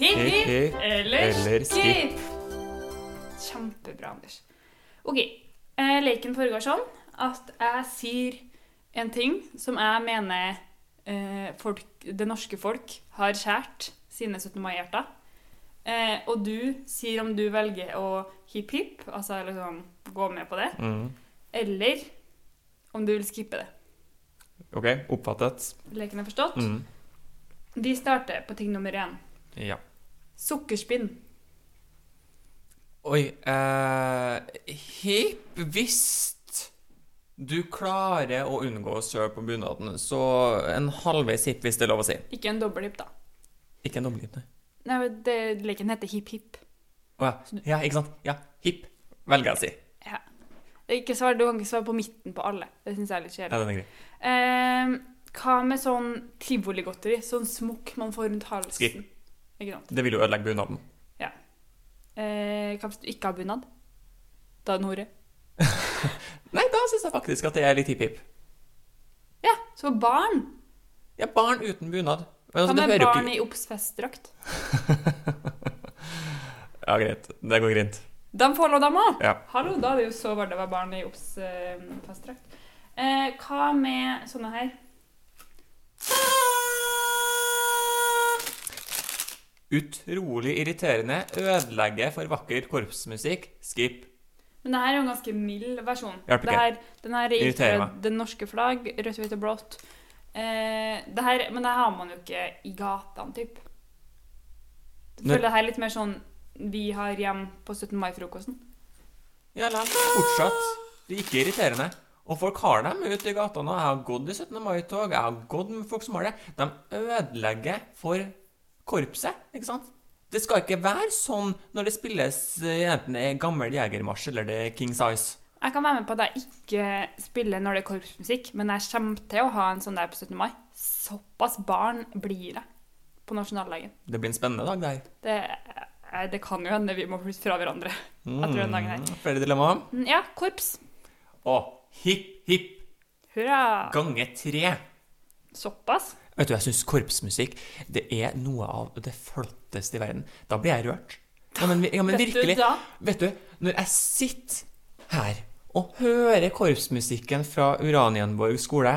Hipp hipp eller, eller skip. Kjempebra, Anders. Ok, eh, leken foregår sånn at jeg sier en ting som jeg mener eh, folk, det norske folk har kjært sine 17. mai-hjerter. Eh, og du sier om du velger å hipp-hipp, altså liksom gå med på det, Mm. eller om du vil skippe det. OK, oppfattet. Leken er forstått? Mm. Vi starter på ting nummer én. Ja. Sukkerspinn. Oi eh, Hipp hvis du klarer å unngå å søle på bunaden, så en halvveis hipp, hvis det er lov å si. Ikke en dobbelthipp, da. Ikke en dobbelthipp, nei. Nei, det, Leken heter hipp-hipp. Å ja. ja, ikke sant? Ja, hipp, velger jeg å si. Ja. Ikke svar, du kan ikke svare på midten på alle. Det syns jeg er litt Ja, kjedelig. den er grei. Eh, hva med sånn tivoligodteri? Sånn smokk man får rundt halsen. Skip. Ikke sant? Det vil jo ødelegge bunaden. Ja. Eh, hva hvis du ikke har bunad? Da er en hore. Nei, da syns jeg faktisk at det er litt hipp-hipp. Ja, så barn. Ja, barn uten bunad. Men altså, Hva med barn i Obs-festdrakt? Ja, greit. Det går greit. De får lov, dem òg! Ja. Hallo, da er det jo så var det var barn i Obs-festdrakt. Eh, hva med sånne her? Utrolig irriterende. Ødelegge for vakker korpsmusikk. Skip. Men det her er jo en ganske mild versjon. Hjelper ikke. her, den her er Irriterer ikke meg. det norske flagg, rødt, hvitt og blått. Eh, det her, men det har man jo ikke i gatene, typ. Jeg Når- føler det her er litt mer sånn vi har hjem på 17. mai-frokosten. Ja, la fortsatt. Det er ikke irriterende. Og folk har dem ute i gatene. Jeg har gått i 17. mai-tog. Jeg har gått med folk som har det. De ødelegger for korpset, ikke sant? Det skal ikke være sånn når det spilles eh, enten det er gammel jegermarsj eller det er King Size. Jeg kan være med på at jeg ikke spiller når det er korpsmusikk, men jeg kommer til å ha en sånn der på 17. mai. Såpass barn blir det på nasjonaldagen. Det blir en spennende dag. Det, her. det kan jo hende vi må flytte fra hverandre etter den dagen her. Mm, Flere dilemmaer. Mm, Ja, korps. Og hipp, hipp, Hurra. gange tre. Såpass. Vet du, jeg syns korpsmusikk det er noe av det flotteste i verden. Da blir jeg rørt. Ja, men, ja, men du virkelig. da? Vet du, når jeg sitter her og hører korpsmusikken fra Uranienborg skole,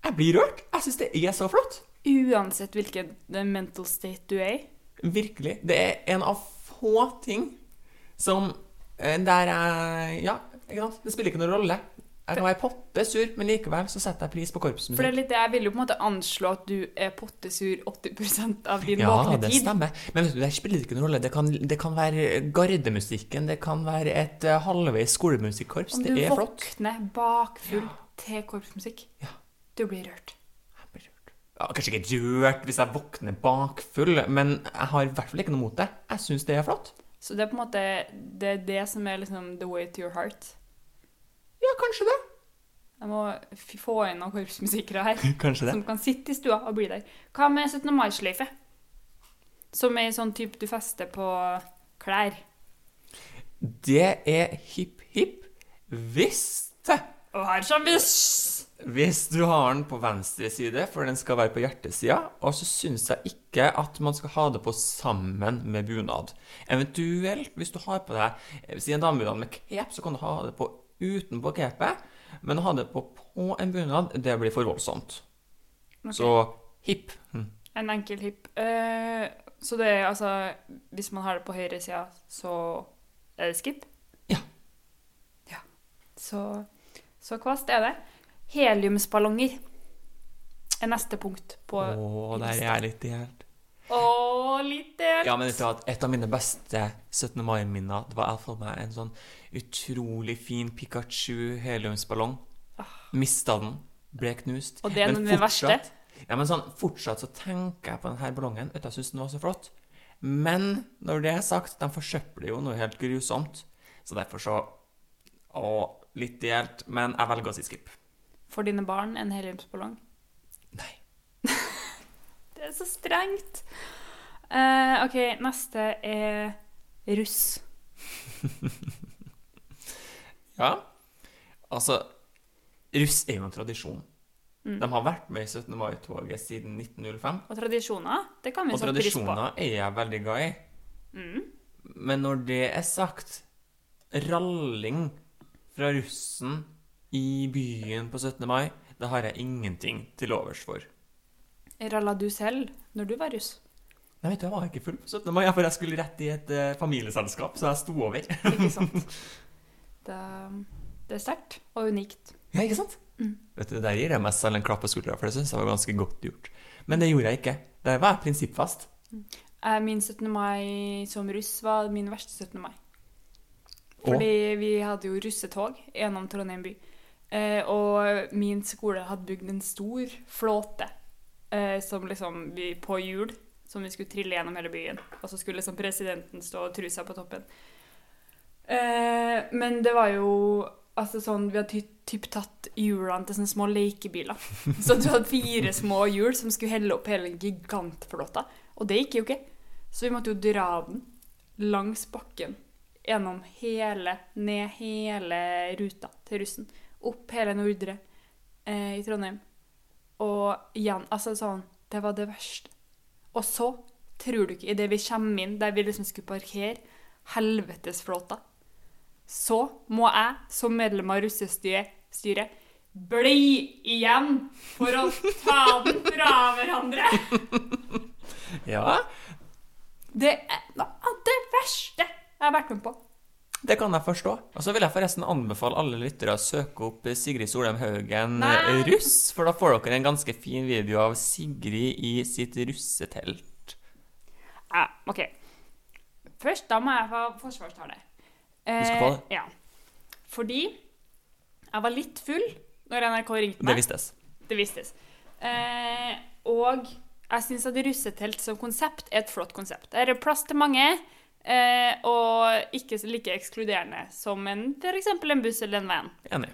jeg blir rørt. Jeg syns det er så flott. Uansett hvilken eh, mental state du er i. Virkelig. Det er en av få ting som eh, Der jeg Ja? Det spiller ikke noen rolle. Jeg kan være pottesur, men likevel så setter jeg pris på For det er korpsmusikk. litt det, Jeg vil jo på en måte anslå at du er pottesur 80% av din Ja, våkne det stemmer. Men vet du, det spiller ikke noen rolle. Det kan, det kan være gardemusikken, det kan være et uh, halvveis skolemusikkorps. Det er flott. Om du våkner bakfull til korpsmusikk. Du blir rørt. Ja, kanskje ikke rørt hvis jeg våkner bakfull, men jeg har i hvert fall ikke noe mot det. Jeg syns det er flott. Så det er på en måte det, er det som er liksom the way to your heart. Ja, kanskje det. Jeg må få inn noen korpsmusikere her. Kanskje det. Som kan sitte i stua og bli der. Hva med 17. mai-sløyfe? Som er sånn type du fester på klær. Det er hipp hipp hvis det Og her kommer hvis! Hvis du har den på venstre side, for den skal være på hjertesida, og så syns jeg ikke at man skal ha det på sammen med bunad. Eventuelt, hvis du har på deg eh, si en damebunad med cape, så kan du ha det på utenpå capet, men å ha det på på en bunad, det blir for voldsomt. Okay. Så hipp. Hm. En enkel hipp. Eh, så det er altså Hvis man har det på høyre sida, så er det skip? Ja. Ja. Så, så kvast er det. Heliumsballonger er neste punkt på Å, der er jeg litt delt. Å, litt delt. Ja, men vet et av mine beste 17. mai-minner Det var iallfall meg en sånn utrolig fin Pikachu heliumsballong. Mista den. Ble knust. Ah. Og det er Men den verste? Ja, men sånn, fortsatt så tenker jeg på denne ballongen. Vet du, jeg syns den var så flott. Men når det er sagt, de forsøpler jo noe helt grusomt. Så derfor så Å, litt delt. Men jeg velger å si skip. For dine barn en heliumsballong? Nei. Så strengt. Uh, OK, neste er russ. Ja. Altså, russ er jo en tradisjon. Mm. De har vært med i 17. mai-toget siden 1905. Og tradisjoner, det kan vi sette pris på. tradisjoner er jeg veldig glad i. Mm. Men når det er sagt, ralling fra russen i byen på 17. mai, det har jeg ingenting til overs for. Ralla du selv når du var russ? Nei, vet du, jeg var ikke full på 17. mai, for jeg skulle rett i et uh, familieselskap, så jeg sto over. Ikke sant? Det, det er sterkt og unikt. Ja, ikke sant? Mm. Vet du, Der gir jeg meg selv en klapp på skuldra, for det syns jeg var ganske godt gjort. Men det gjorde jeg ikke. Der var jeg prinsippfast. Mm. Min 17. mai som russ var min verste 17. mai. Og? Fordi vi hadde jo russetog gjennom Trondheim by. Eh, og min skole hadde bygd en stor flåte eh, som liksom vi, på hjul, som vi skulle trille gjennom hele byen. Og så skulle liksom presidenten stå og truse på toppen. Eh, men det var jo altså sånn, Vi hadde typ tatt hjulene til sånne små lekebiler. Så du hadde fire små hjul som skulle helle opp hele gigantflåta. Og det gikk jo ikke. Så vi måtte jo dra den langs bakken. Gjennom hele, ned hele ruta til russen. Opp hele Nordre eh, i Trondheim. Og igjen, altså sånn Det var det verste. Og så, tror du ikke, idet vi kommer inn der vi liksom skulle parkere, helvetesflåta, så må jeg som medlem av russestyret bli igjen for å ta den fra hverandre. Ja, Det er det verste jeg har vært med på. Det kan jeg forstå. Og så vil jeg forresten anbefale alle lyttere å søke opp Sigrid Solheim Haugen Nei. eh, russ, for da får dere en ganske fin video av Sigrid i sitt russetelt. Ja, OK. Først da må jeg få forsvarstale. Eh, Du skal få det? Ja. Fordi jeg var litt full når NRK ringte Det meg. vistes. Det vistes. Eh, og jeg syns at russetelt som konsept er et flott konsept. Det er plass til mange, eh, og ikke like ekskluderende som en, f.eks. en buss eller en van. Enig.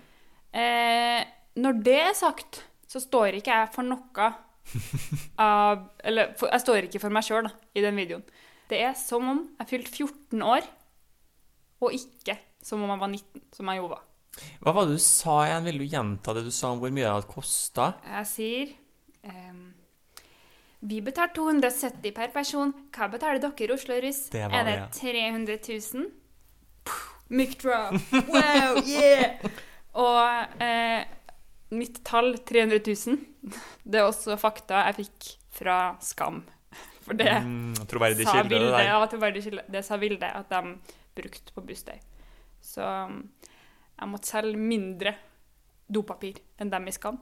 Eh, når det er sagt, så står ikke jeg for noe av Eller for, jeg står ikke for meg sjøl i den videoen. Det er som om jeg fylte 14 år, og ikke som om jeg var 19, som jeg jo var. Hva var det du sa igjen? Vil du gjenta det du sa om hvor mye det hadde kosta? Jeg sier ehm, Vi betaler 270 per person. Hva betaler dere Oslo Russ? Det var Er det det, 300 000? Mic drop. Wow, yeah! Og eh, mitt tall 300 000, det er også fakta jeg fikk fra Skam. For det Mm, troverdig sa Vilde, det ja, troverdig. Det sa Vilde at de brukte på Bustøy. Så jeg måtte selge mindre dopapir enn dem i Skam.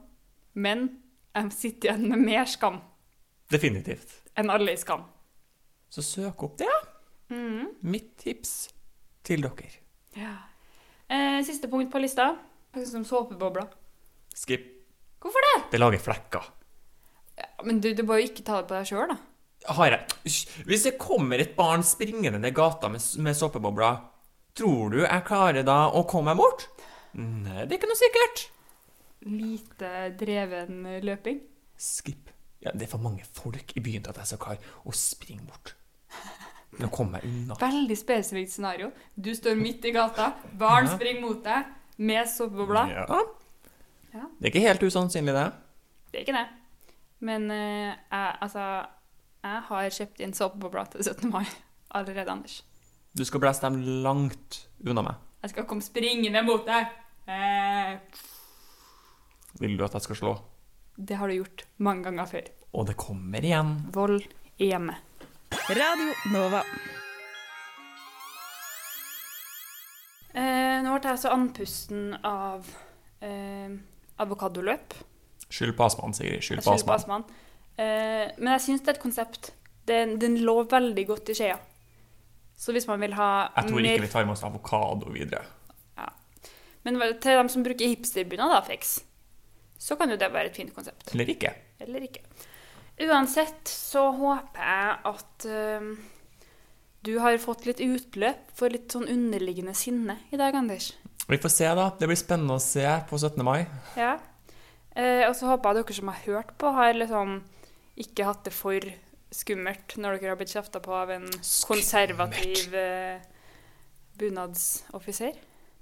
Men jeg sitter igjen med mer skam Definitivt. enn alle i Skam. Så søk opp det, ja. Mhm. Mitt tips til dere. Ja. Eh, siste punkt på lista. Akkurat Som såpebobler. Skip. Hvorfor det? Det lager flekker. Ja, men du, du må jo ikke ta det på deg sjøl, da. Har jeg Hvis det kommer et barn springende ned gata med, med såpebobler, tror du jeg klarer da å komme meg bort? Nei, det er ikke noe sikkert. Lite dreven løping. Skip. Ja, det er for mange folk i byen til at jeg skal klare å springe bort. Nå kommer jeg unna. Veldig spesifikt scenario. Du står midt i gata, barn Ja. springer mot deg med såpebobler. Ja. Ja. Det er ikke helt usannsynlig, det. Det er ikke det. Men uh, jeg, altså Jeg har kjøpt inn såpebobler til 17. mai allerede, Anders. Du skal blæse dem langt unna meg. Jeg skal komme springende mot deg. Eh, Vil du at jeg skal slå? Det har du gjort mange ganger før. Og det kommer igjen. Vold i hjemmet. Radio Nova. Eh, nå ble jeg så andpusten av eh, avokadoløp. Skyld på astmaen, Sigrid. Skyld på astmaen. Eh, men jeg syns det er et konsept. Den, den lå veldig godt i skjea. Så hvis man vil ha Jeg tror mer ikke vi tar med oss avokado videre. Men til dem som bruker hipsterbunad, da, Fix, så kan jo det være et fint konsept. Eller ikke. Eller ikke. Uansett så håper jeg at uh, du har fått litt utløp for litt sånn underliggende sinne i dag, Anders. Vi får se, da. Det blir spennende å se på 17. mai. Ja. Uh, og så håper jeg dere som har hørt på, har liksom ikke hatt det for skummelt når dere har blitt kjefta på av en konservativ uh, bunadsoffiser.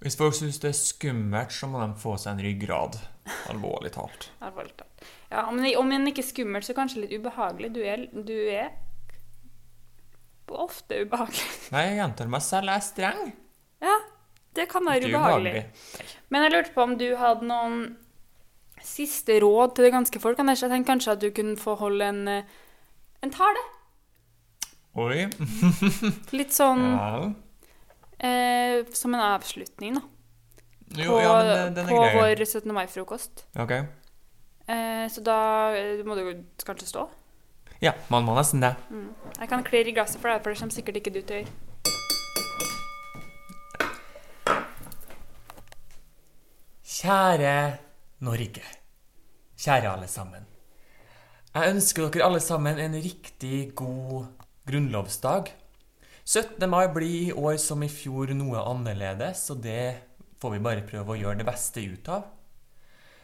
Hvis folk syns det er skummelt, så må de få seg en ryggrad. Alvorlig talt. Alvorlig talt. Ja, om, om en ikke er skummelt, så kanskje litt ubehagelig. Du er, du er ofte ubehagelig. Nei, jeg gjentar meg selv. Jeg er streng. Ja, det kan være Ikke ubehagelig. Men jeg lurte på om du hadde noen siste råd til det ganske folk. Jeg tenkte kanskje at du kunne få holde en, eh, en tale. Oi. Litt sånn Ja. Eh, som en avslutning, da. Jo, på ja, men den er på grei. vår 17. mai-frokost. Ok. Eh, så da eh, må du kanskje stå. Ja, man må nesten det. Mm. Jeg kan klirre i glasset for deg, for det kommer sikkert ikke du til å gjøre. Kjære Norge. Kjære alle sammen. Jeg ønsker dere alle sammen en riktig god grunnlovsdag. 17. mai blir i år som i fjor noe annerledes, og det får vi bare prøve å gjøre det beste ut av.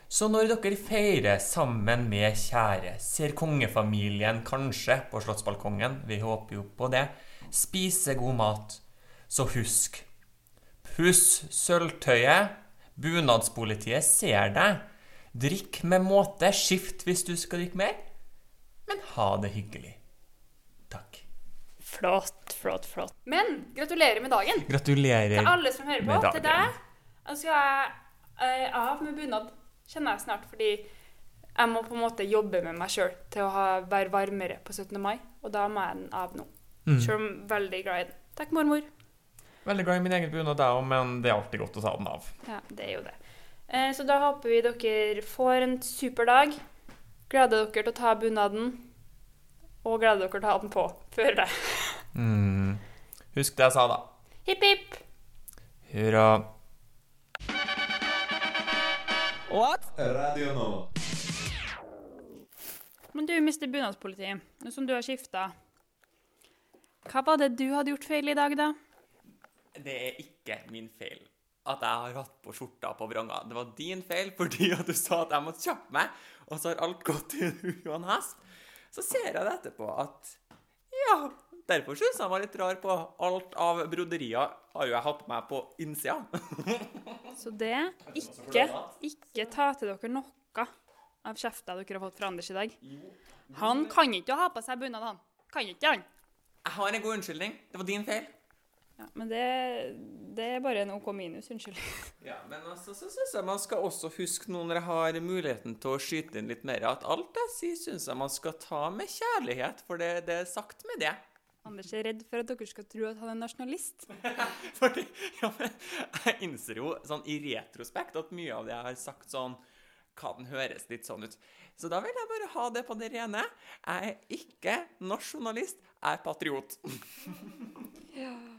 Så når dere feirer sammen med kjære, ser kongefamilien kanskje på slottsbalkongen, vi håper jo på det, spiser god mat, så husk Puss sølvtøyet, bunadspolitiet ser deg. Drikk med måte, skift hvis du skal drikke mer, men ha det hyggelig. Flott, flott, flott. Men gratulerer med dagen. Gratulerer Til alle som hører på. Til deg. deg. så skal jeg uh, av med bunad, kjenner jeg snart, fordi jeg må på en måte jobbe med meg sjøl til å ha, være varmere på 17. mai, og da må jeg den av nå. Mm. Sjøl om jeg er veldig glad i den. Takk, mormor. Veldig glad i min egen bunad, jeg òg, men det er alltid godt å ta den av. Ja, det er jo det. Eh, så da håper vi dere får en super dag. Gleder dere til å ta bunaden, og gleder dere til å ha den på før det. Mm. Husk det jeg sa, da. Hipp, hipp! Hurra. What? Radio nå. Men du, Mr. Bunadspoliti, nå som du har skifta, hva var det du hadde gjort feil i dag, da? Det er ikke min feil at jeg har hatt på skjorta på vranga. Det var din feil fordi at du sa at jeg måtte kjappe meg, og så har alt gått i en hest. Så ser jeg det etterpå at ja, derfor syns jeg var litt rar på alt av broderier har jo jeg hatt på meg på innsida. Så det ikke, ikke ta til dere noe av kjefta dere har fått fra Anders i dag. Han kan ikke ha på seg bunad, han. Kan ikke han. Jeg har en god unnskyldning. Det var din feil. Ja, men det, det er bare en OK minus, unnskyld. Ja, men altså, så syns jeg man skal også huske nå når jeg har muligheten til å skyte inn litt mer, at alt jeg sier, syns jeg man skal ta med kjærlighet, for det, det er sagt med det. Anders er redd for at dere skal tro at han er nasjonalist. Fordi, ja, men jeg innser jo sånn i retrospekt at mye av det jeg har sagt sånn, kan høres litt sånn ut. Så da vil jeg bare ha det på det rene. Jeg er ikke nasjonalist, jeg er patriot.